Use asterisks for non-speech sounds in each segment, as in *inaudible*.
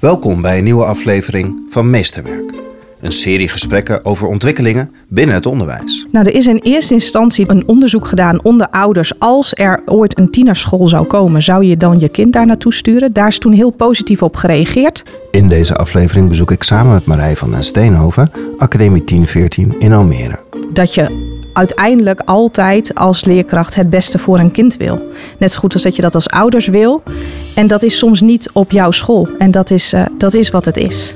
Welkom bij een nieuwe aflevering van Meesterwerk. Een serie gesprekken over ontwikkelingen binnen het onderwijs. Nou, er is in eerste instantie een onderzoek gedaan onder ouders. Als er ooit een tienerschool zou komen, zou je dan je kind daar naartoe sturen? Daar is toen heel positief op gereageerd. In deze aflevering bezoek ik samen met Marij van den Steenhoven Academie 1014 in Almere. Dat je uiteindelijk altijd als leerkracht het beste voor een kind wil. Net zo goed als dat je dat als ouders wil. En dat is soms niet op jouw school. En dat is, uh, dat is wat het is.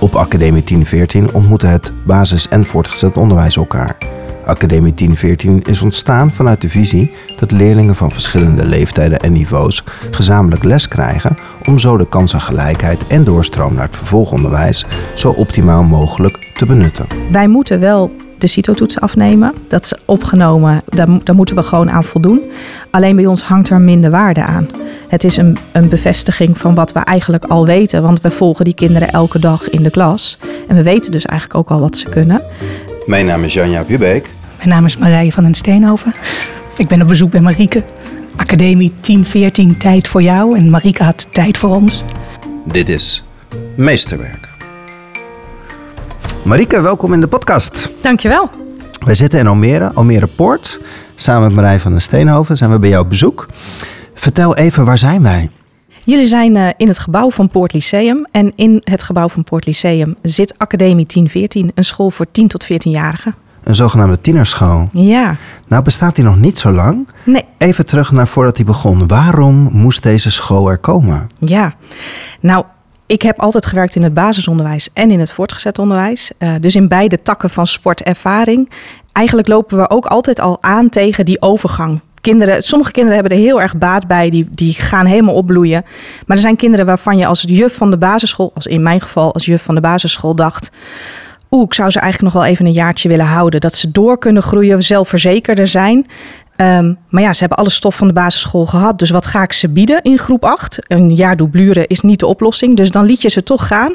Op Academie 1014 ontmoeten het basis- en voortgezet onderwijs elkaar. Academie 1014 is ontstaan vanuit de visie dat leerlingen van verschillende leeftijden en niveaus gezamenlijk les krijgen om zo de kansengelijkheid en doorstroom naar het vervolgonderwijs zo optimaal mogelijk te benutten. Wij moeten wel de CITO-toets afnemen. Dat is opgenomen, daar, daar, moeten we gewoon aan voldoen. Alleen bij ons hangt er minder waarde aan. Het is een, een bevestiging van wat we eigenlijk al weten, want we volgen die kinderen elke dag in de klas. En we weten dus eigenlijk ook al wat ze kunnen. Mijn naam is Janja Bubeek. Mijn naam is Marije van den Steenhoven. Ik ben op bezoek bij Marieke. Academie 1014 Tijd voor jou en Marieke had tijd voor ons. Dit is Meesterwerk. Marieke, welkom in de podcast. Dankjewel. Wij zitten in Almere, Almere Poort. Samen met Marij van den Steenhoven zijn we bij jou op bezoek. Vertel even, waar zijn wij? Jullie zijn uh, in het gebouw van Poort Lyceum. En in het gebouw van Poort Lyceum zit Academie 1014, een school voor 10 tot 14-jarigen. Een zogenaamde tienerschool. Ja. Nou bestaat die nog niet zo lang. Nee. Even terug naar voordat die begon. Waarom moest deze school er komen? Ja, nou ik heb altijd gewerkt in het basisonderwijs en in het voortgezet onderwijs. Uh, dus in beide takken van sportervaring. Eigenlijk lopen we ook altijd al aan tegen die overgang. Kinderen, sommige kinderen hebben er heel erg baat bij, die, die gaan helemaal opbloeien. Maar er zijn kinderen waarvan je als juf van de basisschool, als in mijn geval als juf van de basisschool, dacht. Oeh, ik zou ze eigenlijk nog wel even een jaartje willen houden. Dat ze door kunnen groeien, zelfverzekerder zijn. Um, maar ja, ze hebben alle stof van de basisschool gehad. Dus wat ga ik ze bieden in groep 8? Een jaar dublure is niet de oplossing. Dus dan liet je ze toch gaan.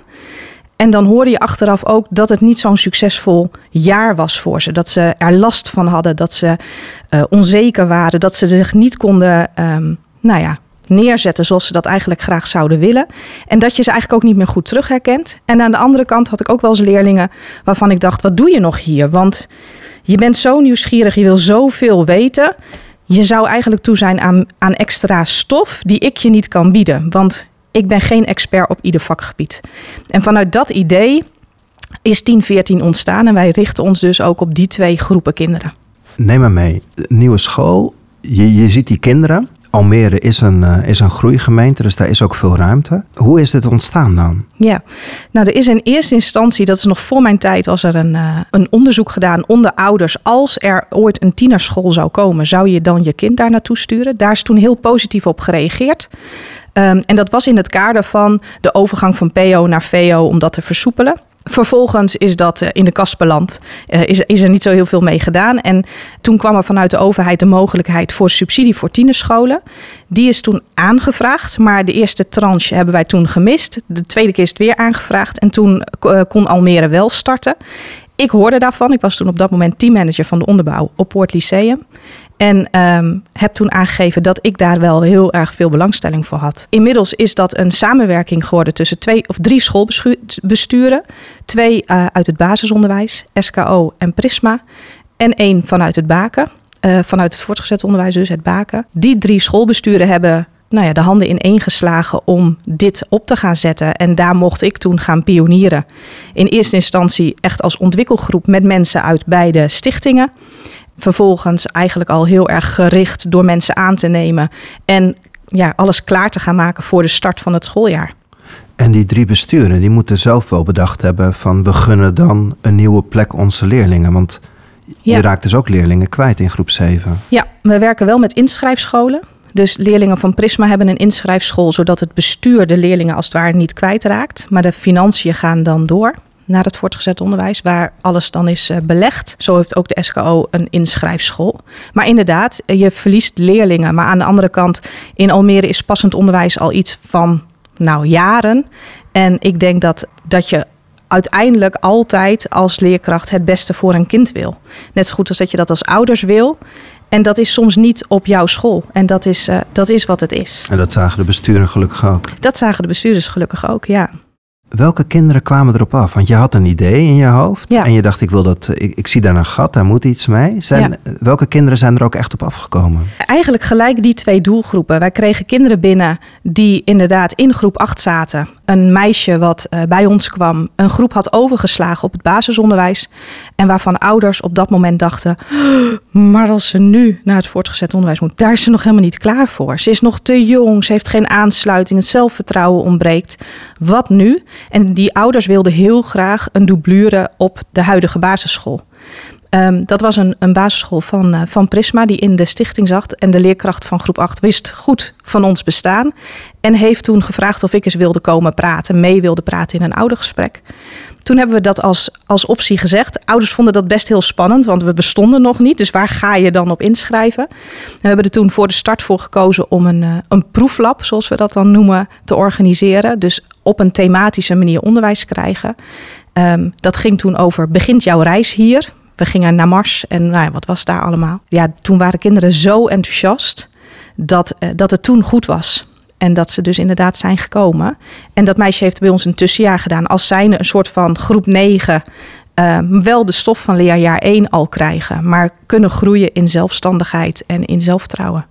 En dan hoorde je achteraf ook dat het niet zo'n succesvol jaar was voor ze. Dat ze er last van hadden, dat ze uh, onzeker waren, dat ze zich niet konden, um, nou ja, neerzetten zoals ze dat eigenlijk graag zouden willen. En dat je ze eigenlijk ook niet meer goed terugherkent. En aan de andere kant had ik ook wel eens leerlingen waarvan ik dacht: wat doe je nog hier? Want je bent zo nieuwsgierig, je wil zoveel weten. Je zou eigenlijk toe zijn aan, aan extra stof die ik je niet kan bieden. Want ik ben geen expert op ieder vakgebied. En vanuit dat idee is 1014 ontstaan. En wij richten ons dus ook op die twee groepen kinderen. Neem maar mee. Nieuwe school. Je, je ziet die kinderen. Almere is een, uh, is een groeigemeente, dus daar is ook veel ruimte. Hoe is dit ontstaan dan? Ja, nou er is in eerste instantie, dat is nog voor mijn tijd, was er een, uh, een onderzoek gedaan onder ouders. Als er ooit een tienerschool zou komen, zou je dan je kind daar naartoe sturen? Daar is toen heel positief op gereageerd. Um, en dat was in het kader van de overgang van PO naar VO om dat te versoepelen. Vervolgens is dat uh, in de kast beland. Uh, is, is er niet zo heel veel mee gedaan. En toen kwam er vanuit de overheid de mogelijkheid voor subsidie voor tienerscholen. Die is toen aangevraagd, maar de eerste tranche hebben wij toen gemist. De tweede keer is het weer aangevraagd en toen uh, kon Almere wel starten. Ik hoorde daarvan. Ik was toen op dat moment teammanager van de onderbouw op Poort Lyceum. En um, heb toen aangegeven dat ik daar wel heel erg veel belangstelling voor had. Inmiddels is dat een samenwerking geworden tussen twee of drie schoolbesturen. Twee uh, uit het basisonderwijs, SKO en Prisma. En één vanuit het Baken. Uh, vanuit het voortgezet onderwijs dus, het Baken. Die drie schoolbesturen hebben nou ja, de handen ineen geslagen om dit op te gaan zetten. En daar mocht ik toen gaan pionieren. In eerste instantie echt als ontwikkelgroep met mensen uit beide stichtingen. Vervolgens eigenlijk al heel erg gericht door mensen aan te nemen. En ja, alles klaar te gaan maken voor de start van het schooljaar. En die drie besturen, die moeten zelf wel bedacht hebben van we gunnen dan een nieuwe plek onze leerlingen. Want ja. je raakt dus ook leerlingen kwijt in groep 7. Ja, we werken wel met inschrijfscholen. Dus leerlingen van Prisma hebben een inschrijfschool, zodat het bestuur de leerlingen als het ware niet kwijtraakt. Maar de financiën gaan dan door naar het voortgezet onderwijs, waar alles dan is uh, belegd. Zo heeft ook de SKO een inschrijfschool. Maar inderdaad, je verliest leerlingen. Maar aan de andere kant, in Almere is passend onderwijs al iets van nou, jaren. En ik denk dat, dat je uiteindelijk altijd als leerkracht het beste voor een kind wil. Net zo goed als dat je dat als ouders wil. En dat is soms niet op jouw school. En dat is, uh, dat is wat het is. En dat zagen de besturen gelukkig ook. Dat zagen de bestuurders gelukkig ook, ja. Welke kinderen kwamen erop af? Want je had een idee in je hoofd ja. en je dacht, ik wil dat, ik, ik, zie daar een gat, daar moet iets mee. Zijn, Welke kinderen zijn er ook echt op afgekomen? Eigenlijk gelijk die twee doelgroepen. Wij kregen kinderen binnen die inderdaad in groep 8 zaten. Een meisje wat uh, bij ons kwam, een groep had overgeslagen op het basisonderwijs. En waarvan ouders op dat moment dachten, maar als ze nu naar het voortgezet onderwijs moet, daar is ze nog helemaal niet klaar voor. Ze is nog te jong, ze heeft geen aansluiting, het zelfvertrouwen ontbreekt. Wat nu? En die ouders wilden heel graag een doublure op de huidige basisschool. Um, dat was een, een basisschool van, uh, van Prisma die in de stichting zat. En de leerkracht van groep 8 wist goed van ons bestaan. En heeft toen gevraagd of ik eens wilde komen praten, mee wilde praten in een oudergesprek. Toen hebben we dat als, als optie gezegd. Ouders vonden dat best heel spannend, want we bestonden nog niet. Dus waar ga je dan op inschrijven? we hebben er toen voor de start voor gekozen om een, uh, een proeflab, zoals we dat dan noemen, te organiseren. Dus op een thematische manier onderwijs krijgen. Um, dat ging toen over begint jouw reis hier? We gingen naar Mars en nou ja, wat was daar allemaal? Ja, toen waren kinderen zo enthousiast dat, uh, dat het toen goed was. En dat ze dus inderdaad zijn gekomen. En dat meisje heeft bij ons een tussenjaar gedaan. Als zijnde een soort van groep 9 uh, wel de stof van leerjaar 1 al krijgen. Maar kunnen groeien in zelfstandigheid en in zelfvertrouwen.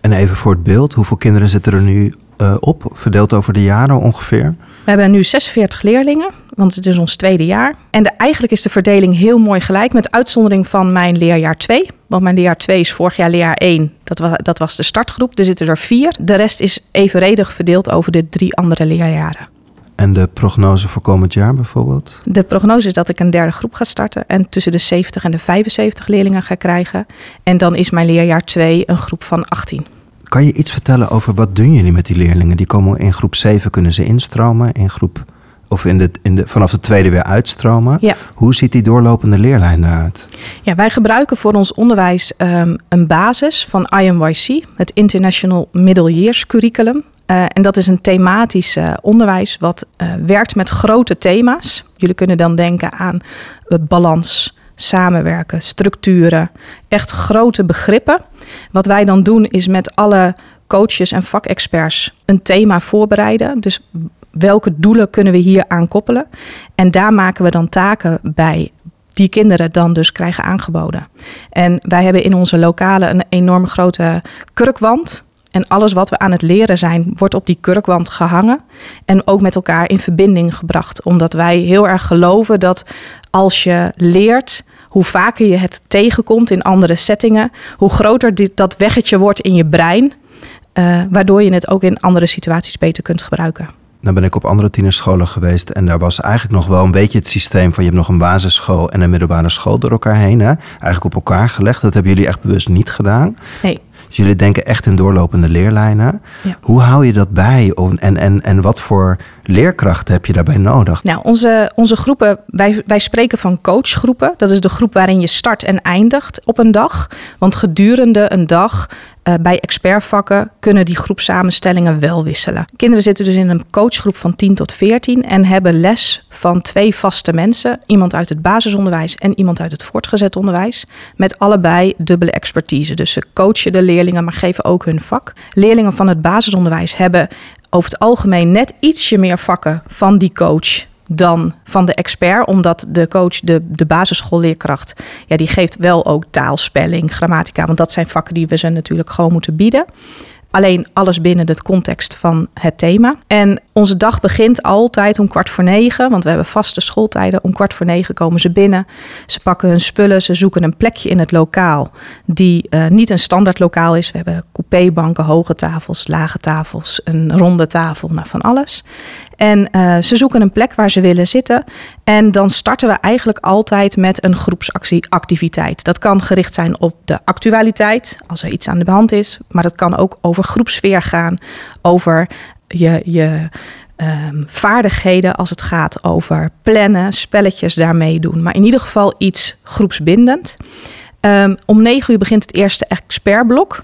En even voor het beeld, hoeveel kinderen zitten er nu uh, op? Verdeeld over de jaren ongeveer? We hebben nu 46 leerlingen, want het is ons tweede jaar. En de, eigenlijk is de verdeling heel mooi gelijk, met uitzondering van mijn leerjaar 2. Want mijn leerjaar 2 is vorig jaar leerjaar 1. Dat was, dat was de startgroep. Er zitten er vier. De rest is evenredig verdeeld over de drie andere leerjaren. En de prognose voor komend jaar bijvoorbeeld? De prognose is dat ik een derde groep ga starten en tussen de 70 en de 75 leerlingen ga krijgen. En dan is mijn leerjaar 2 een groep van 18. Kan je iets vertellen over wat doen jullie met die leerlingen? Die komen in groep 7, kunnen ze instromen. In groep, of in de, in de, vanaf de tweede weer uitstromen. Ja. Hoe ziet die doorlopende leerlijn eruit? Ja, wij gebruiken voor ons onderwijs um, een basis van IMYC, het International Middle Years Curriculum. Uh, en dat is een thematisch uh, onderwijs wat uh, werkt met grote thema's. Jullie kunnen dan denken aan balans, samenwerken, structuren, echt grote begrippen. Wat wij dan doen is met alle coaches en vakexperts een thema voorbereiden. Dus welke doelen kunnen we hier aan koppelen? En daar maken we dan taken bij die kinderen dan dus krijgen aangeboden. En wij hebben in onze lokale een enorm grote kurkwand. En alles wat we aan het leren zijn, wordt op die kurkwand gehangen. En ook met elkaar in verbinding gebracht. Omdat wij heel erg geloven dat als je leert, hoe vaker je het tegenkomt in andere settingen, hoe groter dit, dat weggetje wordt in je brein. Uh, waardoor je het ook in andere situaties beter kunt gebruiken. Nou ben ik op andere tienerscholen geweest en daar was eigenlijk nog wel een beetje het systeem van je hebt nog een basisschool en een middelbare school door elkaar heen. Hè? Eigenlijk op elkaar gelegd. Dat hebben jullie echt bewust niet gedaan. Nee. Dus jullie denken echt in doorlopende leerlijnen. Ja. Hoe hou je dat bij en, en, en wat voor leerkrachten heb je daarbij nodig? Nou, onze, onze groepen, wij, wij spreken van coachgroepen. Dat is de groep waarin je start en eindigt op een dag. Want gedurende een dag uh, bij expertvakken kunnen die groepsamenstellingen wel wisselen. Kinderen zitten dus in een coachgroep van 10 tot 14 en hebben les van twee vaste mensen. Iemand uit het basisonderwijs en iemand uit het voortgezet onderwijs. Met allebei dubbele expertise. Dus ze coachen de leerlingen, maar geven ook hun vak. Leerlingen van het basisonderwijs hebben over het algemeen net ietsje meer vakken van die coach dan van de expert, omdat de coach, de, de basisschoolleerkracht, ja, die geeft wel ook taalspelling, grammatica, want dat zijn vakken die we ze natuurlijk gewoon moeten bieden. Alleen alles binnen het context van het thema. En onze dag begint altijd om kwart voor negen, want we hebben vaste schooltijden. Om kwart voor negen komen ze binnen. Ze pakken hun spullen, ze zoeken een plekje in het lokaal die uh, niet een standaard lokaal is. We hebben coupébanken, hoge tafels, lage tafels, een ronde tafel, nou van alles. En uh, ze zoeken een plek waar ze willen zitten. En dan starten we eigenlijk altijd met een groepsactiviteit. Dat kan gericht zijn op de actualiteit, als er iets aan de hand is. Maar dat kan ook over groepsfeer gaan, over je, je um, vaardigheden als het gaat over plannen, spelletjes daarmee doen. Maar in ieder geval iets groepsbindend. Um, om negen uur begint het eerste expertblok.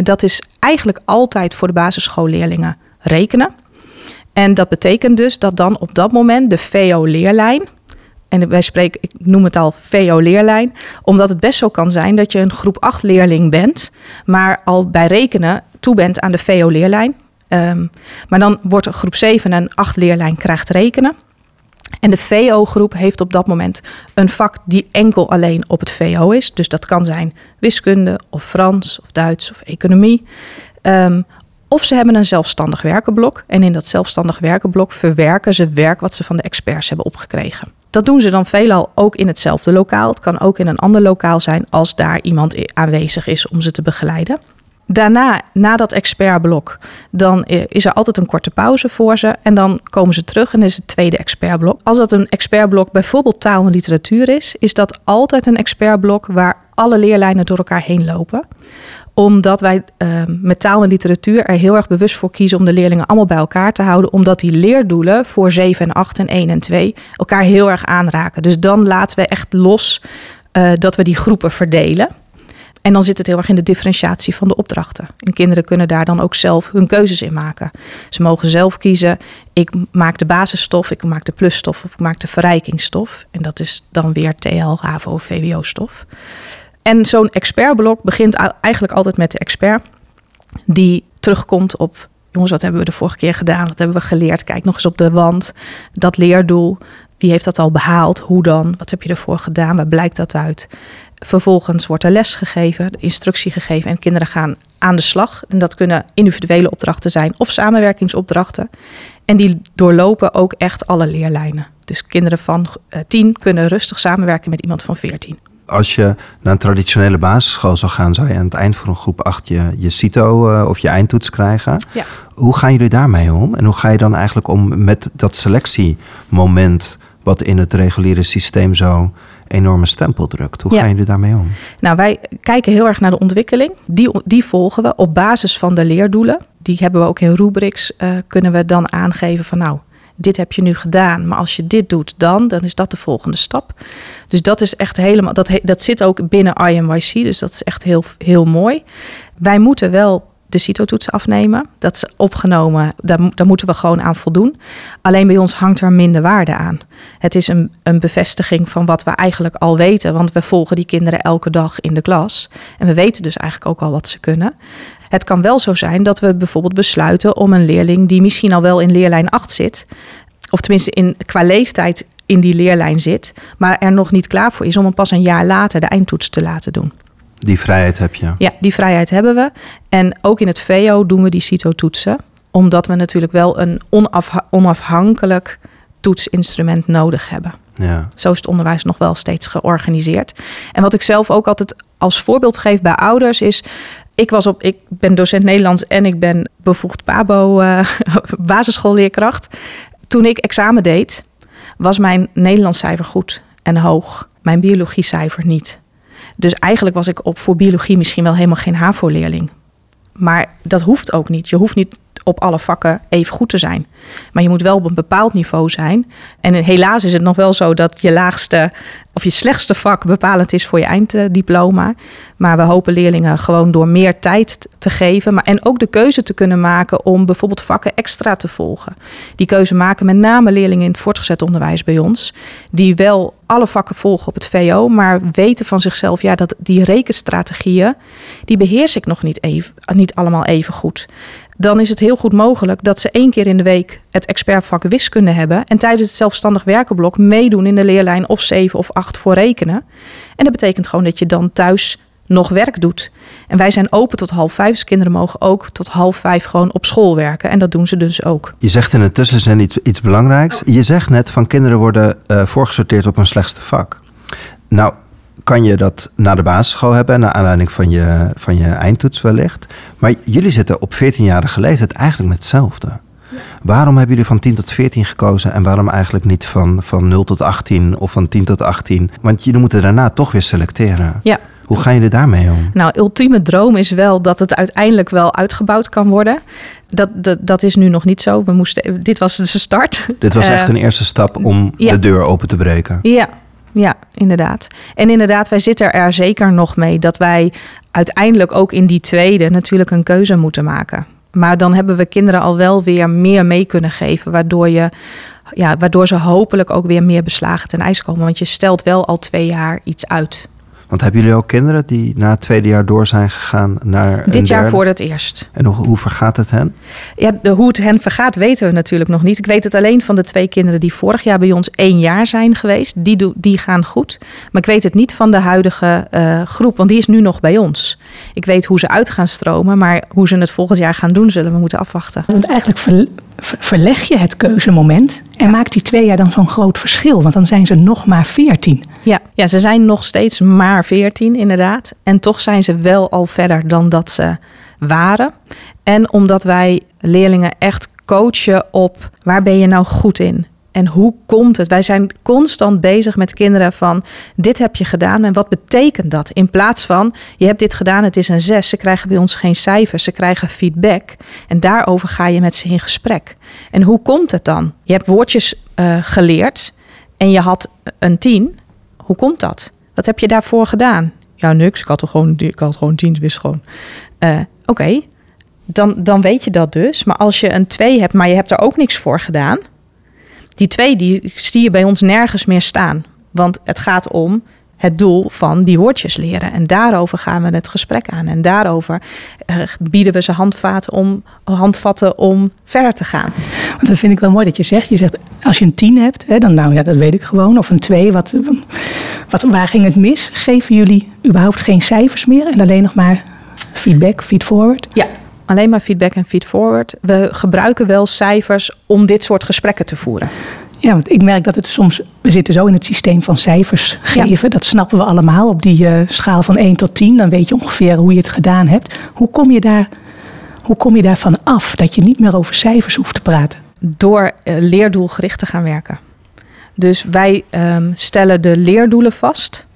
En dat is eigenlijk altijd voor de basisschoolleerlingen rekenen. En dat betekent dus dat dan op dat moment de VO-leerlijn en wij spreken, ik noem het al VO-leerlijn, omdat het best zo kan zijn dat je een groep 8 leerling bent, maar al bij rekenen toe bent aan de VO-leerlijn. Ehm, maar dan wordt groep 7 een 8 leerlijn krijgt rekenen. En de VO-groep heeft op dat moment een vak die enkel alleen op het VO is. Dus dat kan zijn wiskunde of Frans of Duits of economie. Um, of ze hebben een zelfstandig werkenblok. En in dat zelfstandig werkenblok verwerken ze werk wat ze van de experts hebben opgekregen. Dat doen ze dan veelal ook in hetzelfde lokaal. Het kan ook in een ander lokaal zijn als daar iemand aanwezig is om ze te begeleiden. Daarna, na dat expertblok, dan is er altijd een korte pauze voor ze. En dan komen ze terug en is het tweede expertblok. Als dat een expertblok bijvoorbeeld taal en literatuur is, is dat altijd een expertblok waar alle leerlijnen door elkaar heen lopen omdat wij uh, met taal en literatuur er heel erg bewust voor kiezen om de leerlingen allemaal bij elkaar te houden. Omdat die leerdoelen voor 7 en 8 en 1 en 2 elkaar heel erg aanraken. Dus dan laten we echt los uh, dat we die groepen verdelen. En dan zit het heel erg in de differentiatie van de opdrachten. En kinderen kunnen daar dan ook zelf hun keuzes in maken. Ze mogen zelf kiezen: ik maak de basisstof, ik maak de plusstof of ik maak de verrijkingsstof. En dat is dan weer TL, HAVO, VWO-stof. En zo'n expertblok begint eigenlijk altijd met de expert die terugkomt op jongens, wat hebben we de vorige keer gedaan? Wat hebben we geleerd? Kijk nog eens op de wand. Dat leerdoel. Wie heeft dat al behaald? Hoe dan? Wat heb je ervoor gedaan? Waar blijkt dat uit? Vervolgens wordt er les gegeven, instructie gegeven en kinderen gaan aan de slag. En dat kunnen individuele opdrachten zijn of samenwerkingsopdrachten. En die doorlopen ook echt alle leerlijnen. Dus kinderen van 10 eh, kunnen rustig samenwerken met iemand van 14 als je naar een traditionele basisschool zou gaan, zou je aan het eind van een groep 8 je, je CITO uh, of je eindtoets krijgen. Ja. Hoe gaan jullie daarmee om? En hoe ga je dan eigenlijk om met dat selectiemoment, wat in het reguliere systeem zo enorme stempel drukt? Hoe gaan jullie daarmee om? Nou, wij kijken heel erg naar de ontwikkeling. Die, die volgen we op basis van de leerdoelen. Die hebben we ook in rubrics, uh, kunnen we dan aangeven van nou, dit heb je nu gedaan, maar als je dit doet dan, dan is dat de volgende stap. Dus dat is echt helemaal, dat, dat zit ook binnen IMYC, dus dat is echt heel, heel mooi. Wij moeten wel de CITO-toets afnemen. Dat is opgenomen, daar, daar moeten we gewoon aan voldoen. Alleen bij ons hangt er minder waarde aan. Het is een, een bevestiging van wat we eigenlijk al weten, want we volgen die kinderen elke dag in de klas. En we weten dus eigenlijk ook al wat ze kunnen. Het kan wel zo zijn dat we bijvoorbeeld besluiten om een leerling die misschien al wel in leerlijn 8 zit, of tenminste in, qua leeftijd in die leerlijn zit, maar er nog niet klaar voor is om hem pas een jaar later de eindtoets te laten doen. Die vrijheid heb je? Ja, die vrijheid hebben we. En ook in het VO doen we die CITO-toetsen, omdat we natuurlijk wel een onafhankelijk toetsinstrument nodig hebben. Ja. Zo is het onderwijs nog wel steeds georganiseerd. En wat ik zelf ook altijd als voorbeeld geef bij ouders is. Ik, was op, ik ben docent Nederlands en ik ben bevoegd PABO uh, *laughs* basisschoolleerkracht. Toen ik examen deed, was mijn Nederlands cijfer goed en hoog. Mijn biologie cijfer niet. Dus eigenlijk was ik op voor biologie misschien wel helemaal geen HAVO-leerling. Maar dat hoeft ook niet. Je hoeft niet op alle vakken even goed te zijn. Maar je moet wel op een bepaald niveau zijn. En helaas is het nog wel zo dat je laagste of je slechtste vak bepalend is voor je einddiploma. Maar we hopen leerlingen gewoon door meer tijd te geven. Maar, en ook de keuze te kunnen maken om bijvoorbeeld vakken extra te volgen. Die keuze maken met name leerlingen in het voortgezet onderwijs bij ons. Die wel alle vakken volgen op het VO, maar weten van zichzelf, ja, dat die rekenstrategieën, die beheers ik nog niet, even, niet allemaal even goed dan is het heel goed mogelijk dat ze één keer in de week het expertvak wiskunde hebben en tijdens het zelfstandig werkenblok meedoen in de leerlijn of 7 of 8 voor rekenen. En dat betekent gewoon dat je dan thuis nog werk doet. En wij zijn open tot half vijf, dus kinderen mogen ook tot half vijf gewoon op school werken. En dat doen ze dus ook. Je zegt in het tussenzin iets, iets belangrijks. Je zegt net van kinderen worden uh, voorgesorteerd op een slechtste vak. Nou, kan je dat na de basisschool hebben, naar aanleiding van je, van je eindtoets wellicht. Maar jullie zitten op 14-jarige leeftijd eigenlijk met hetzelfde. Waarom hebben jullie van 10 tot 14 gekozen en waarom eigenlijk niet van, van 0 tot 18 of van 10 tot 18? Want jullie moeten daarna toch weer selecteren. Ja. Hoe gaan jullie daarmee om? Nou, ultieme droom is wel dat het uiteindelijk wel uitgebouwd kan worden. Dat, dat, dat is nu nog niet zo. We moesten, dit was de start. Dit was echt eh, een eerste stap om de deur open te breken. Ja, ja, inderdaad. En inderdaad, wij zitten er zeker nog mee dat wij uiteindelijk ook in die tweede natuurlijk een keuze moeten maken. Maar dan hebben we kinderen al wel weer meer mee kunnen geven, waardoor je ja, waardoor ze hopelijk ook weer meer beslagen ten ijs komen. Want je stelt wel al twee jaar iets uit. Want hebben jullie ook kinderen die na het tweede jaar door zijn gegaan naar een Dit jaar derde? voor het eerst. En hoe, hoe vergaat het hen? Ja, de, hoe het hen vergaat weten we natuurlijk nog niet. Ik weet het alleen van de twee kinderen die vorig jaar bij ons één jaar zijn geweest. Die, do- die gaan goed. Maar ik weet het niet van de huidige eh, groep, want die is nu nog bij ons. Ik weet hoe ze uit gaan stromen, maar hoe ze het volgend jaar gaan doen, zullen we moeten afwachten. Want eigenlijk ver- verleg je het keuzemoment en maakt die twee jaar dan zo'n groot verschil. Want dan zijn ze nog maar veertien. Ja, ja, ze zijn nog steeds maar 14 inderdaad. En toch zijn ze wel al verder dan dat ze waren. En omdat wij leerlingen echt coachen op waar ben je nou goed in? En hoe komt het? Wij zijn constant bezig met kinderen van dit heb je gedaan en wat betekent dat? In plaats van je hebt dit gedaan, het is een zes. Ze krijgen bij ons geen cijfers, ze krijgen feedback. En daarover ga je met ze in gesprek. En hoe komt het dan? Je hebt woordjes eh, geleerd en je had een tien. Hoe komt dat? Wat heb je daarvoor gedaan? Ja, niks. Ik had er gewoon, ik had gewoon tien, wist gewoon. Eh, Oké, dan, dan weet je dat dus. Maar als je een 2 hebt, maar je hebt er ook niks voor gedaan. Die 2 die zie je bij ons nergens meer staan. Want het gaat om het doel van die woordjes leren. En daarover gaan we het gesprek aan. En daarover eh, bieden we ze om, handvatten om verder te gaan. Want dat vind ik wel mooi dat je zegt. Je zegt, als je een 10 hebt, hè, dan nou ja, dat weet ik gewoon. Of een 2, wat, wat, waar ging het mis? Geven jullie überhaupt geen cijfers meer en alleen nog maar feedback, feedforward? Ja, alleen maar feedback en feedforward. We gebruiken wel cijfers om dit soort gesprekken te voeren. Ja, want ik merk dat het soms, we zitten zo in het systeem van cijfers geven. Dat snappen we allemaal op die eh, schaal van 1 tot 10. Dan weet je ongeveer hoe je het gedaan hebt. Hoe kom je, daar, hoe kom je daarvan af dat je niet meer over cijfers hoeft te praten? Door eh, leerdoelgericht te gaan werken. Dus wij ehm, stellen de leerdoelen vast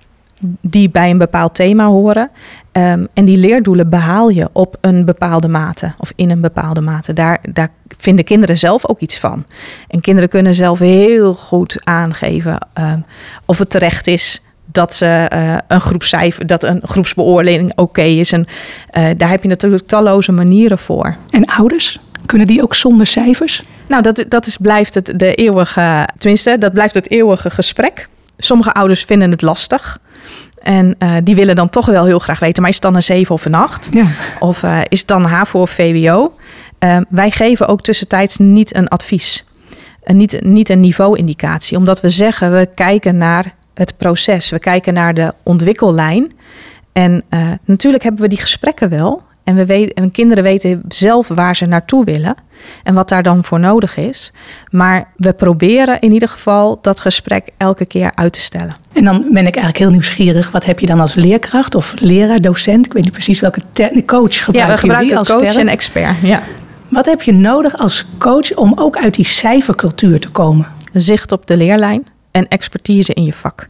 die bij een bepaald thema horen. Ehm, en die leerdoelen behaal je op een bepaalde mate of in een bepaalde mate. Daar, daar vinden kinderen zelf ook iets van. En kinderen kunnen zelf heel goed aangeven ehm, of het terecht is dat ze eh, een groepscijfer, dat een groepsbeoordeling oké is. En eh, daar heb je natuurlijk talloze manieren voor. En ouders, kunnen die ook zonder cijfers? Nou, dat, dat is, blijft het de eeuwige, tenminste, dat blijft het eeuwige gesprek. Sommige ouders vinden het lastig. En uh, die willen dan toch wel heel graag weten, maar is het dan een 7 of een 8? Ja. Of uh, is het dan HAVO of VWO? Uh, wij geven ook tussentijds niet een advies. niet, niet een niveauindicatie. Omdat we zeggen, we kijken naar het proces. We kijken naar de ontwikkellijn. En uh, natuurlijk hebben we die gesprekken wel. En, we weten, en kinderen weten zelf waar ze naartoe willen en wat daar dan voor nodig is. Maar we proberen in ieder geval dat gesprek elke keer uit te stellen. En dan ben ik eigenlijk heel nieuwsgierig. Wat heb je dan als leerkracht of leraar, docent? Ik weet niet precies welke coach gebruiken Ja, we gebruiken als coach term. en expert. Ja. Wat heb je nodig als coach om ook uit die cijfercultuur te komen? Zicht op de leerlijn en expertise in je vak.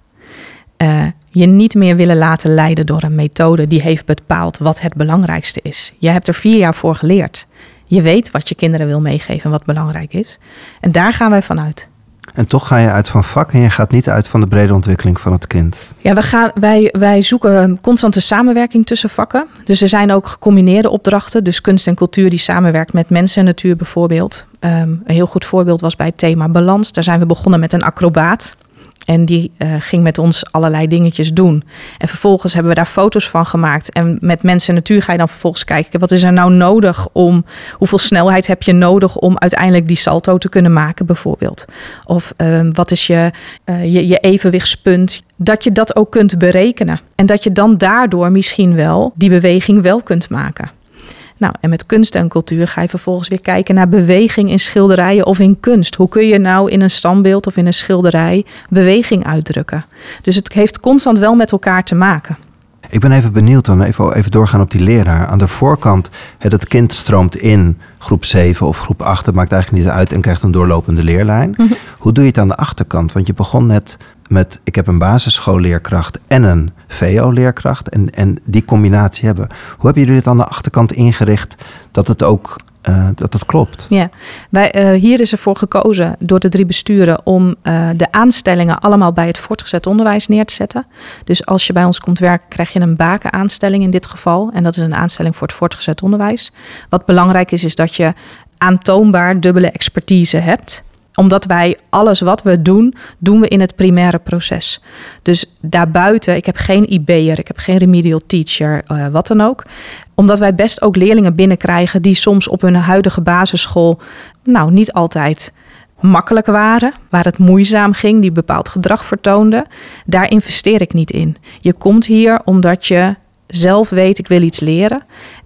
Uh, je niet meer willen laten leiden door een methode die heeft bepaald wat het belangrijkste is. Je hebt er vier jaar voor geleerd. Je weet wat je kinderen wil meegeven en wat belangrijk is. En daar gaan wij vanuit. En toch ga je uit van vak en je gaat niet uit van de brede ontwikkeling van het kind. Ja, we gaan, wij, wij zoeken constante samenwerking tussen vakken. Dus er zijn ook gecombineerde opdrachten. Dus kunst en cultuur die samenwerkt met mensen en natuur bijvoorbeeld. Um, een heel goed voorbeeld was bij het thema balans. Daar zijn we begonnen met een acrobaat. En die uh, ging met ons allerlei dingetjes doen. En vervolgens hebben we daar foto's van gemaakt. En met mensen en natuur ga je dan vervolgens kijken... wat is er nou nodig om... hoeveel snelheid heb je nodig om uiteindelijk die salto te kunnen maken bijvoorbeeld. Of uh, wat is je, uh, je, je evenwichtspunt. Dat je dat ook kunt berekenen. En dat je dan daardoor misschien wel die beweging wel kunt maken. Nou, en met kunst en cultuur ga je vervolgens weer kijken naar beweging in schilderijen of in kunst. Hoe kun je nou in een standbeeld of in een schilderij beweging uitdrukken? Dus het heeft constant wel met elkaar te maken. Ik ben even benieuwd dan, even, even doorgaan op die leraar. Aan de voorkant, het, het kind stroomt in groep 7 of groep 8, dat maakt eigenlijk niet uit en krijgt een doorlopende leerlijn. Mm -hmm. Hoe doe je het aan de achterkant? Want je begon net met, ik heb een basisschoolleerkracht en een VO-leerkracht en, en die combinatie hebben. Hoe hebben jullie dit aan de achterkant ingericht dat het ook uh, dat het klopt. Ja, wij, uh, hier is ervoor gekozen door de drie besturen om uh, de aanstellingen allemaal bij het voortgezet onderwijs neer te zetten. Dus als je bij ons komt werken, krijg je een bakenaanstelling in dit geval. En dat is een aanstelling voor het voortgezet onderwijs. Wat belangrijk is, is dat je aantoonbaar dubbele expertise hebt. Omdat wij alles wat we doen, doen we in het primaire proces. Dus daarbuiten, ik heb geen IB'er, ik heb geen remedial teacher, uh, wat dan ook. Omdat wij best ook leerlingen binnenkrijgen die soms op hun huidige basisschool, nou niet altijd makkelijk waren, waar het moeizaam ging, die bepaald gedrag vertoonden. Daar investeer ik niet in. Je komt hier omdat je zelf weet, ik wil iets leren.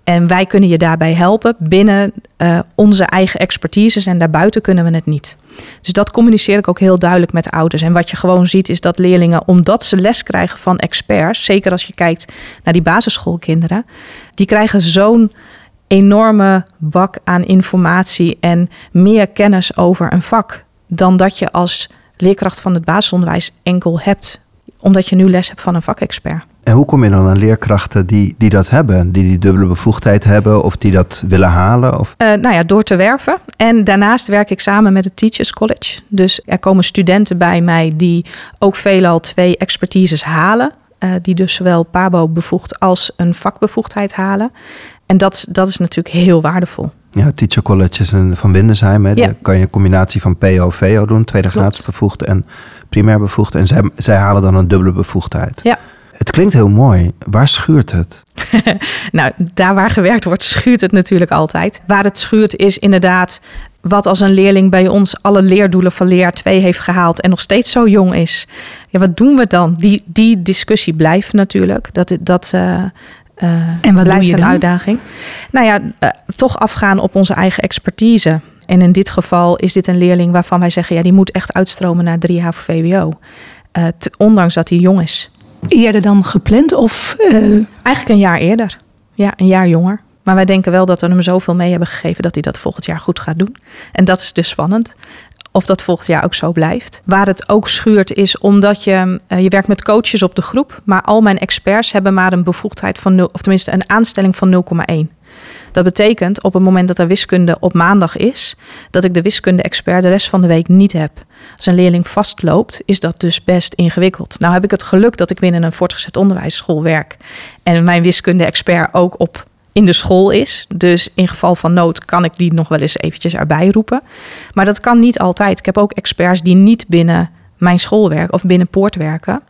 En wij kunnen je daarbij helpen binnen uh, onze eigen expertises en daarbuiten kunnen we het niet. Dus dat communiceer ik ook heel duidelijk met ouders. En wat je gewoon ziet is dat leerlingen, omdat ze les krijgen van experts, zeker als je kijkt naar die basisschoolkinderen, die krijgen zo'n enorme bak aan informatie en meer kennis over een vak dan dat je als leerkracht van het basisonderwijs enkel hebt, omdat je nu les hebt van een vakexpert. En hoe kom je dan aan leerkrachten die, die dat hebben, die die dubbele bevoegdheid hebben of die dat willen halen? Of? Uh, nou ja, door te werven. En daarnaast werk ik samen met het Teachers College. Dus er komen studenten bij mij die ook veelal twee expertises halen. Uh, die dus zowel PABO bevoegd als een vakbevoegdheid halen. En dat, dat is natuurlijk heel waardevol. Ja, Teacher College is een, van Windesheim. Hè. Ja. kan je een combinatie van PO, VO doen, tweede graads bevoegd en primair bevoegd. En zij, zij halen dan een dubbele bevoegdheid. Ja. Het klinkt heel mooi. Waar schuurt het? *laughs* nou, daar waar gewerkt wordt, schuurt het natuurlijk altijd. Waar het schuurt is inderdaad wat als een leerling bij ons alle leerdoelen van leer 2 heeft gehaald en nog steeds zo jong is. Ja, wat doen we dan? Die, die discussie blijft natuurlijk. Dat, dat, uh, uh, en wat blijft een uitdaging. Nou ja, uh, toch afgaan op onze eigen expertise. En in dit geval is dit een leerling waarvan wij zeggen, ja, die moet echt uitstromen naar 3 HAVO-VWO. ondanks dat hij jong is. Eerder dan gepland of? Uh... Eigenlijk een jaar eerder. Ja, een jaar jonger. Maar wij denken wel dat we hem zoveel mee hebben gegeven dat hij dat volgend jaar goed gaat doen. En dat is dus spannend. Of dat volgend jaar ook zo blijft. Waar het ook schuurt is omdat je, uh, je werkt met coaches op de groep. Maar al mijn experts hebben maar een bevoegdheid van 0, of tenminste een aanstelling van 0,1. Dat betekent op het moment dat er wiskunde op maandag is, dat ik de wiskunde-expert de rest van de week niet heb. Als een leerling vastloopt, is dat dus best ingewikkeld. Nou heb ik het geluk dat ik binnen een voortgezet onderwijsschool werk en mijn wiskunde-expert ook op in de school is. Dus in geval van nood kan ik die nog wel eens eventjes erbij roepen. Maar dat kan niet altijd. Ik heb ook experts die niet binnen mijn school werken of binnen poort werken.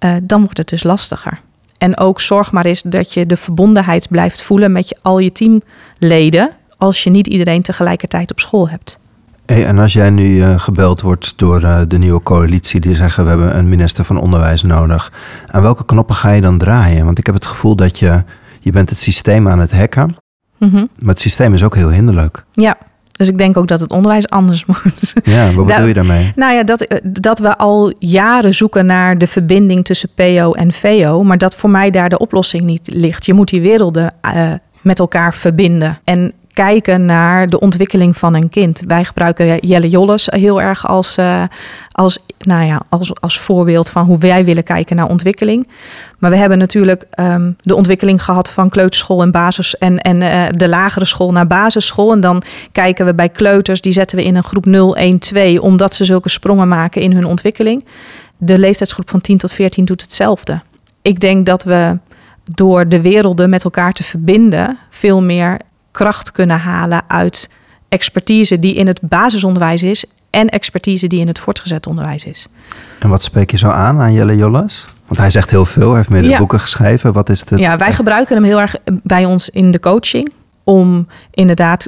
Uh, dan wordt het dus lastiger. En ook zorg maar eens dat je de verbondenheid blijft voelen met je, al je teamleden. Als je niet iedereen tegelijkertijd op school hebt. Hey, en als jij nu uh, gebeld wordt door uh, de nieuwe coalitie die zeggen we hebben een minister van Onderwijs nodig. Aan welke knoppen ga je dan draaien? Want ik heb het gevoel dat je, je bent het systeem aan het hacken. Mm -hmm. Maar het systeem is ook heel hinderlijk. Ja, dus ik denk ook dat het onderwijs anders *laughs* moet. Ja, wat bedoel je daarmee? Nou ja, dat, dat we al jaren zoeken naar de verbinding tussen PO en VO. Maar dat voor mij daar de oplossing niet ligt. Je moet die werelden uh, met elkaar verbinden. En kijken naar de ontwikkeling van een kind. Wij gebruiken Jelle Jolles heel erg als, uh, als, nou ja, als, als voorbeeld van hoe wij willen kijken naar ontwikkeling. Maar we hebben natuurlijk um, de ontwikkeling gehad van kleuterschool en basis en, en uh, de lagere school naar basisschool. En dan kijken we bij kleuters, die zetten we in een groep 0, 1, 2, omdat ze zulke sprongen maken in hun ontwikkeling. De leeftijdsgroep van 10 tot 14 doet hetzelfde. Ik denk dat we door de werelden met elkaar te verbinden, veel meer kracht kunnen halen uit expertise die in het basisonderwijs is en expertise die in het voortgezet onderwijs is. En wat spreek je zo aan aan Jelle Jolles? Want hij zegt heel veel, hij heeft meerdere ja. boeken geschreven. Wat is het? Ja, wij gebruiken hem heel erg bij ons in de coaching om inderdaad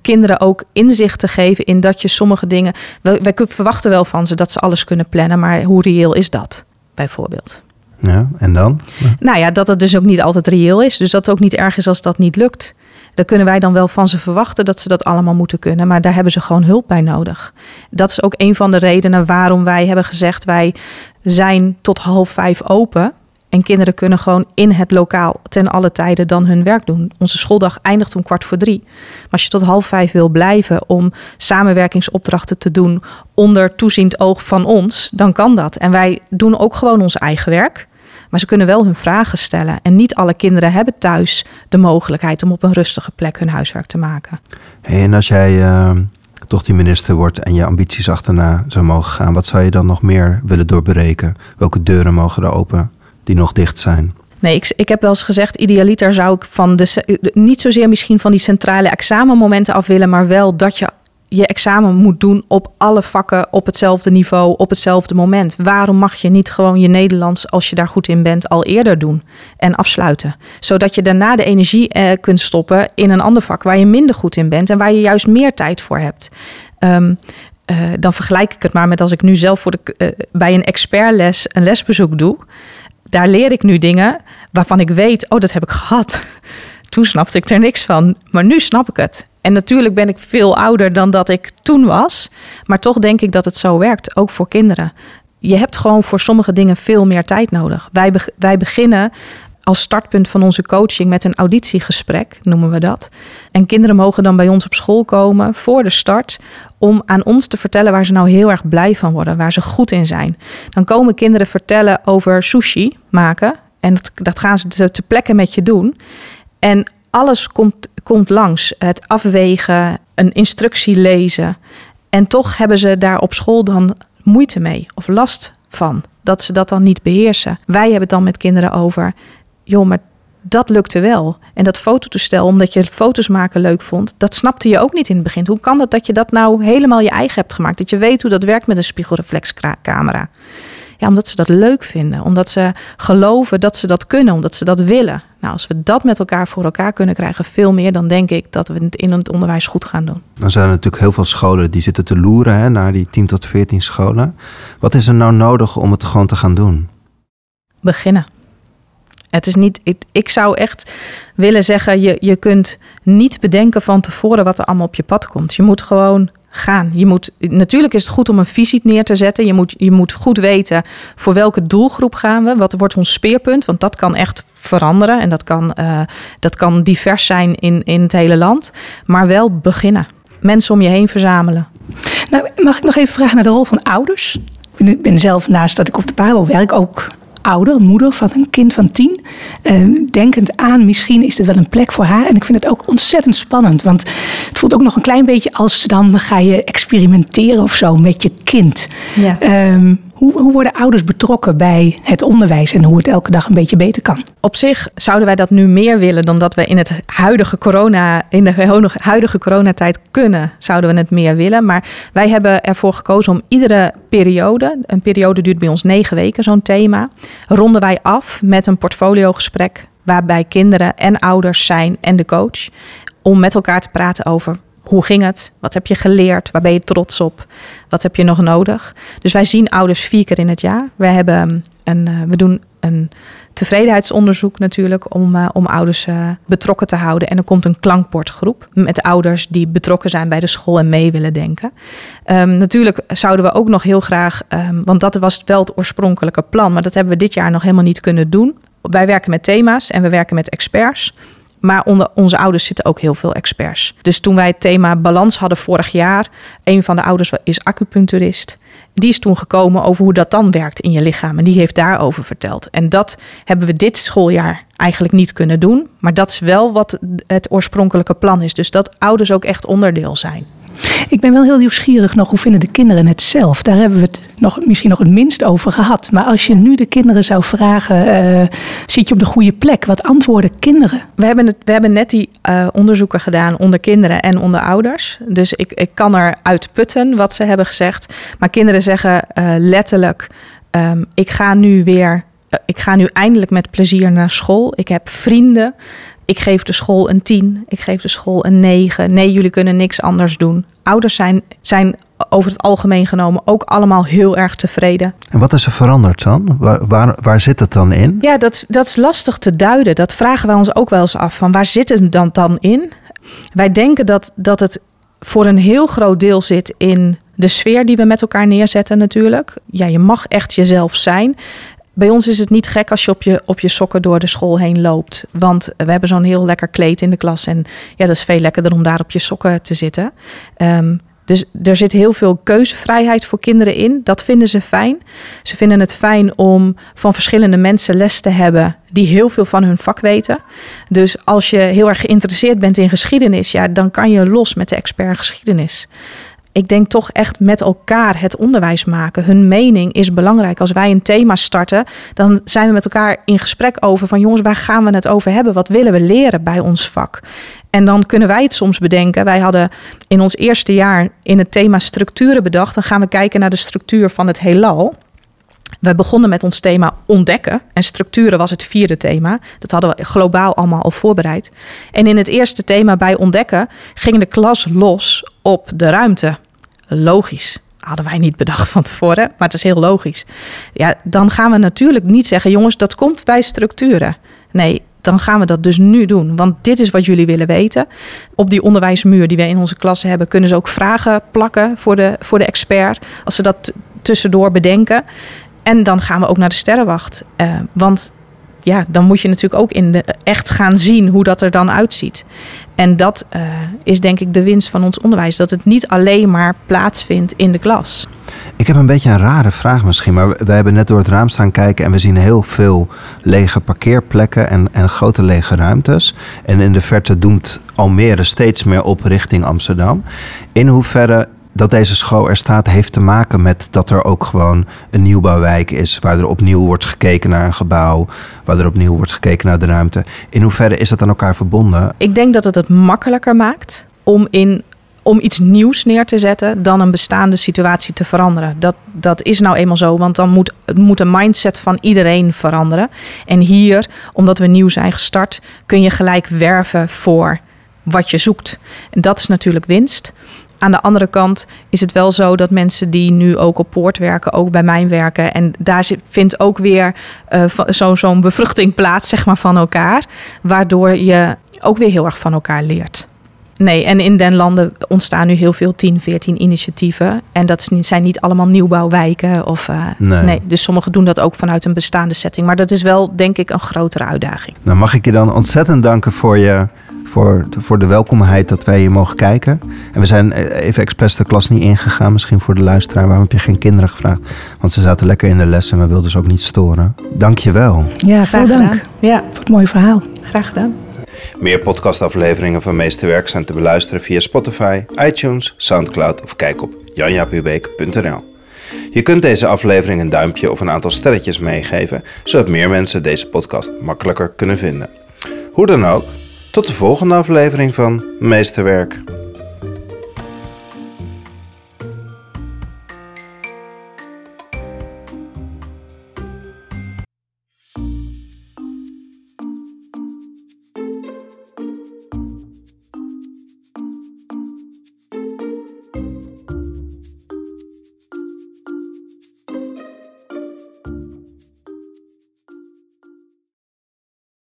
kinderen ook inzicht te geven in dat je sommige dingen. Wij, wij verwachten wel van ze dat ze alles kunnen plannen, maar hoe reëel is dat bijvoorbeeld? Ja, en dan? Nou ja, dat het dus ook niet altijd reëel is. Dus dat het ook niet erg is als dat niet lukt. Daar kunnen wij dan wel van ze verwachten dat ze dat allemaal moeten kunnen. Maar daar hebben ze gewoon hulp bij nodig. Dat is ook een van de redenen waarom wij hebben gezegd: wij zijn tot half vijf open. En kinderen kunnen gewoon in het lokaal ten alle tijden dan hun werk doen. Onze schooldag eindigt om kwart voor drie. Maar als je tot half vijf wil blijven om samenwerkingsopdrachten te doen onder toeziend oog van ons, dan kan dat. En wij doen ook gewoon ons eigen werk. Maar ze kunnen wel hun vragen stellen. En niet alle kinderen hebben thuis de mogelijkheid om op een rustige plek hun huiswerk te maken. Hey, en als jij uh, toch die minister wordt en je ambities achterna zou mogen gaan, wat zou je dan nog meer willen doorbreken? Welke deuren mogen er open die nog dicht zijn? Nee, ik, ik heb wel eens gezegd, idealiter zou ik van de, niet zozeer misschien van die centrale examenmomenten af willen, maar wel dat je je examen moet doen op alle vakken op hetzelfde niveau, op hetzelfde moment. Waarom mag je niet gewoon je Nederlands, als je daar goed in bent, al eerder doen en afsluiten? Zodat je daarna de energie eh, kunt stoppen in een ander vak waar je minder goed in bent en waar je juist meer tijd voor hebt. Ehm, eh, dan vergelijk ik het maar met als ik nu zelf voor de, uh, bij een expertles een lesbezoek doe. Daar leer ik nu dingen waarvan ik weet, oh, dat heb ik gehad. *laughs* Toen snapte ik er niks van, maar nu snap ik het. En natuurlijk ben ik veel ouder dan dat ik toen was. Maar toch denk ik dat het zo werkt, ook voor kinderen. Je hebt gewoon voor sommige dingen veel meer tijd nodig. Wij, wij beginnen als startpunt van onze coaching met een auditiegesprek, noemen we dat. En kinderen mogen dan bij ons op school komen voor de start om aan ons te vertellen waar ze nou heel erg blij van worden, waar ze goed in zijn. Dan komen kinderen vertellen over sushi maken en dat, dat gaan ze te, te plekke met je doen. En alles komt, komt langs. Het afwegen, een instructie lezen. En toch hebben ze daar op school dan moeite mee of last van. Dat ze dat dan niet beheersen. Wij hebben het dan met kinderen over. Joh, maar dat lukte wel. En dat fototoestel, omdat je foto's maken leuk vond, dat snapte je ook niet in het begin. Hoe kan dat dat je dat nou helemaal je eigen hebt gemaakt? Dat je weet hoe dat werkt met een spiegelreflexcamera. Ja, omdat ze dat leuk vinden. Omdat ze geloven dat ze dat kunnen. Omdat ze dat willen. Nou, als we dat met elkaar voor elkaar kunnen krijgen, veel meer, dan denk ik dat we het in het onderwijs goed gaan doen. Dan zijn er natuurlijk heel veel scholen die zitten te loeren hè, naar die 10 tot 14 scholen. Wat is er nou nodig om het gewoon te gaan doen? Beginnen. Het is niet, ik, ik zou echt willen zeggen, je, je kunt niet bedenken van tevoren wat er allemaal op je pad komt. Je moet gewoon gaan. Je moet, natuurlijk is het goed om een visie neer te zetten. Je moet, je moet goed weten voor welke doelgroep gaan we. Wat wordt ons speerpunt? Want dat kan echt veranderen. En dat kan, uh, dat kan divers zijn in, in het hele land. Maar wel beginnen. Mensen om je heen verzamelen. Nou, mag ik nog even vragen naar de rol van ouders? Ik ben zelf naast dat ik op de Pabo werk ook ouder, moeder van een kind van tien. Uh, denkend aan, misschien is dit wel een plek voor haar. En ik vind het ook ontzettend spannend. Want het voelt ook nog een klein beetje als dan ga je experimenteren of zo met je kind. Ja. Um, hoe, hoe, worden ouders betrokken bij het onderwijs en hoe het elke dag een beetje beter kan? Op zich zouden wij dat nu meer willen dan dat we in het huidige corona, in de huidige coronatijd kunnen, zouden we het meer willen. Maar wij hebben ervoor gekozen om iedere periode, een periode duurt bij ons negen weken, zo'n thema, ronden wij af met een portfoliogesprek waarbij kinderen en ouders zijn en de coach. Om met elkaar te praten over hoe ging het? Wat heb je geleerd? Waar ben je trots op? Wat heb je nog nodig? Dus wij zien ouders vier keer in het jaar. Wij hebben een, uh, we doen een tevredenheidsonderzoek natuurlijk om, uh, om ouders uh, betrokken te houden. En er komt een klankbordgroep met ouders die betrokken zijn bij de school en mee willen denken. Um, natuurlijk zouden we ook nog heel graag, um, want dat was wel het oorspronkelijke plan, maar dat hebben we dit jaar nog helemaal niet kunnen doen. Wij werken met thema's en we werken met experts. Maar onder onze ouders zitten ook heel veel experts. Dus toen wij het thema balans hadden vorig jaar, een van de ouders is acupuncturist. Die is toen gekomen over hoe dat dan werkt in je lichaam. En die heeft daarover verteld. En dat hebben we dit schooljaar eigenlijk niet kunnen doen. Maar dat is wel wat het oorspronkelijke plan is. Dus dat ouders ook echt onderdeel zijn. Ik ben wel heel nieuwsgierig nog, hoe vinden de kinderen het zelf? Daar hebben we het nog, misschien nog het minst over gehad. Maar als je nu de kinderen zou vragen, uh, zit je op de goede plek? Wat antwoorden kinderen? We hebben, het, we hebben net die uh, onderzoeken gedaan onder kinderen en onder ouders. Dus ik, ik kan eruit putten wat ze hebben gezegd. Maar kinderen zeggen uh, letterlijk, um, ik ga nu weer ik ga nu eindelijk met plezier naar school. Ik heb vrienden ik geef de school een 10, ik geef de school een 9. Nee, jullie kunnen niks anders doen. Ouders zijn, zijn over het algemeen genomen ook allemaal heel erg tevreden. En wat is er veranderd dan? Waar, waar, waar zit het dan in? Ja, dat, dat is lastig te duiden. Dat vragen wij ons ook wel eens af. Van waar zit het dan, dan in? Wij denken dat, dat het voor een heel groot deel zit in de sfeer die we met elkaar neerzetten natuurlijk. Ja, je mag echt jezelf zijn bij ons is het niet gek als je op je, op je sokken door de school heen loopt. Want we hebben zo'n heel lekker kleed in de klas. En ja, dat is veel lekkerder om daar op je sokken te zitten. Um, dus er zit heel veel keuzevrijheid voor kinderen in. Dat vinden ze fijn. Ze vinden het fijn om van verschillende mensen les te hebben die heel veel van hun vak weten. Dus als je heel erg geïnteresseerd bent in geschiedenis, ja, dan kan je los met de expert geschiedenis ik denk toch echt met elkaar het onderwijs maken. Hun mening is belangrijk. Als wij een thema starten, dan zijn we met elkaar in gesprek over van jongens, waar gaan we het over hebben? Wat willen we leren bij ons vak? En dan kunnen wij het soms bedenken. Wij hadden in ons eerste jaar in het thema structuren bedacht. Dan gaan we kijken naar de structuur van het heelal. We begonnen met ons thema ontdekken. En structuren was het vierde thema. Dat hadden we globaal allemaal al voorbereid. En in het eerste thema bij ontdekken ging de klas los op de ruimte. Logisch. Hadden wij niet bedacht van tevoren, maar het is heel logisch. Ja, dan gaan we natuurlijk niet zeggen, jongens, dat komt bij structuren. Nee, dan gaan we dat dus nu doen. Want dit is wat jullie willen weten. Op die onderwijsmuur die wij in onze klasse hebben, kunnen ze ook vragen plakken voor de, voor de expert. Als ze dat tussendoor bedenken. En dan gaan we ook naar de sterrenwacht. Uh, want ja, dan moet je natuurlijk ook in de, echt gaan zien hoe dat er dan uitziet. En dat uh, is denk ik de winst van ons onderwijs. Dat het niet alleen maar plaatsvindt in de klas. Ik heb een beetje een rare vraag misschien, maar we hebben net door het raam staan kijken en we zien heel veel lege parkeerplekken en, en grote lege ruimtes. En in de verte doemt Almere steeds meer op richting Amsterdam. In hoeverre dat deze school er staat, heeft te maken met dat er ook gewoon een nieuwbouwwijk is. Waar er opnieuw wordt gekeken naar een gebouw. Waar er opnieuw wordt gekeken naar de ruimte. In hoeverre is dat aan elkaar verbonden? Ik denk dat het het makkelijker maakt om in om iets nieuws neer te zetten dan een bestaande situatie te veranderen. Dat, dat is nou eenmaal zo, want dan moet, moet de mindset van iedereen veranderen. En hier, omdat we nieuw zijn gestart, kun je gelijk werven voor wat je zoekt. En dat is natuurlijk winst. Aan de andere kant is het wel zo dat mensen die nu ook op poort werken, ook bij mij werken. En daar vindt ook weer uh, zo'n zo bevruchting plaats, zeg maar, van elkaar. Waardoor je ook weer heel erg van elkaar leert. Nee, en in den landen ontstaan nu heel veel 10, 14 initiatieven. En dat zijn niet allemaal nieuwbouwwijken. Of, uh, nee. nee. Dus sommigen doen dat ook vanuit een bestaande setting. Maar dat is wel, denk ik, een grotere uitdaging. Nou, mag ik je dan ontzettend danken voor je voor de, voor de welkomheid dat wij hier mogen kijken. En we zijn eh, even expres de klas niet ingegaan, misschien voor de luisteraar. Waarom heb je geen kinderen gevraagd? Want ze zaten lekker in de les en we wilden ze ook niet storen. Dank je wel. Ja, graag dank. Ja. Voor het mooie verhaal. Graag gedaan. Meer podcastafleveringen van Meesterwerk zijn te beluisteren via Spotify, iTunes, Soundcloud of kijk op janjapubeek.nl. Je kunt deze aflevering een duimpje of een aantal sterretjes meegeven, zodat meer mensen deze podcast makkelijker kunnen vinden. Hoe dan ook, tot de volgende aflevering van Meesterwerk.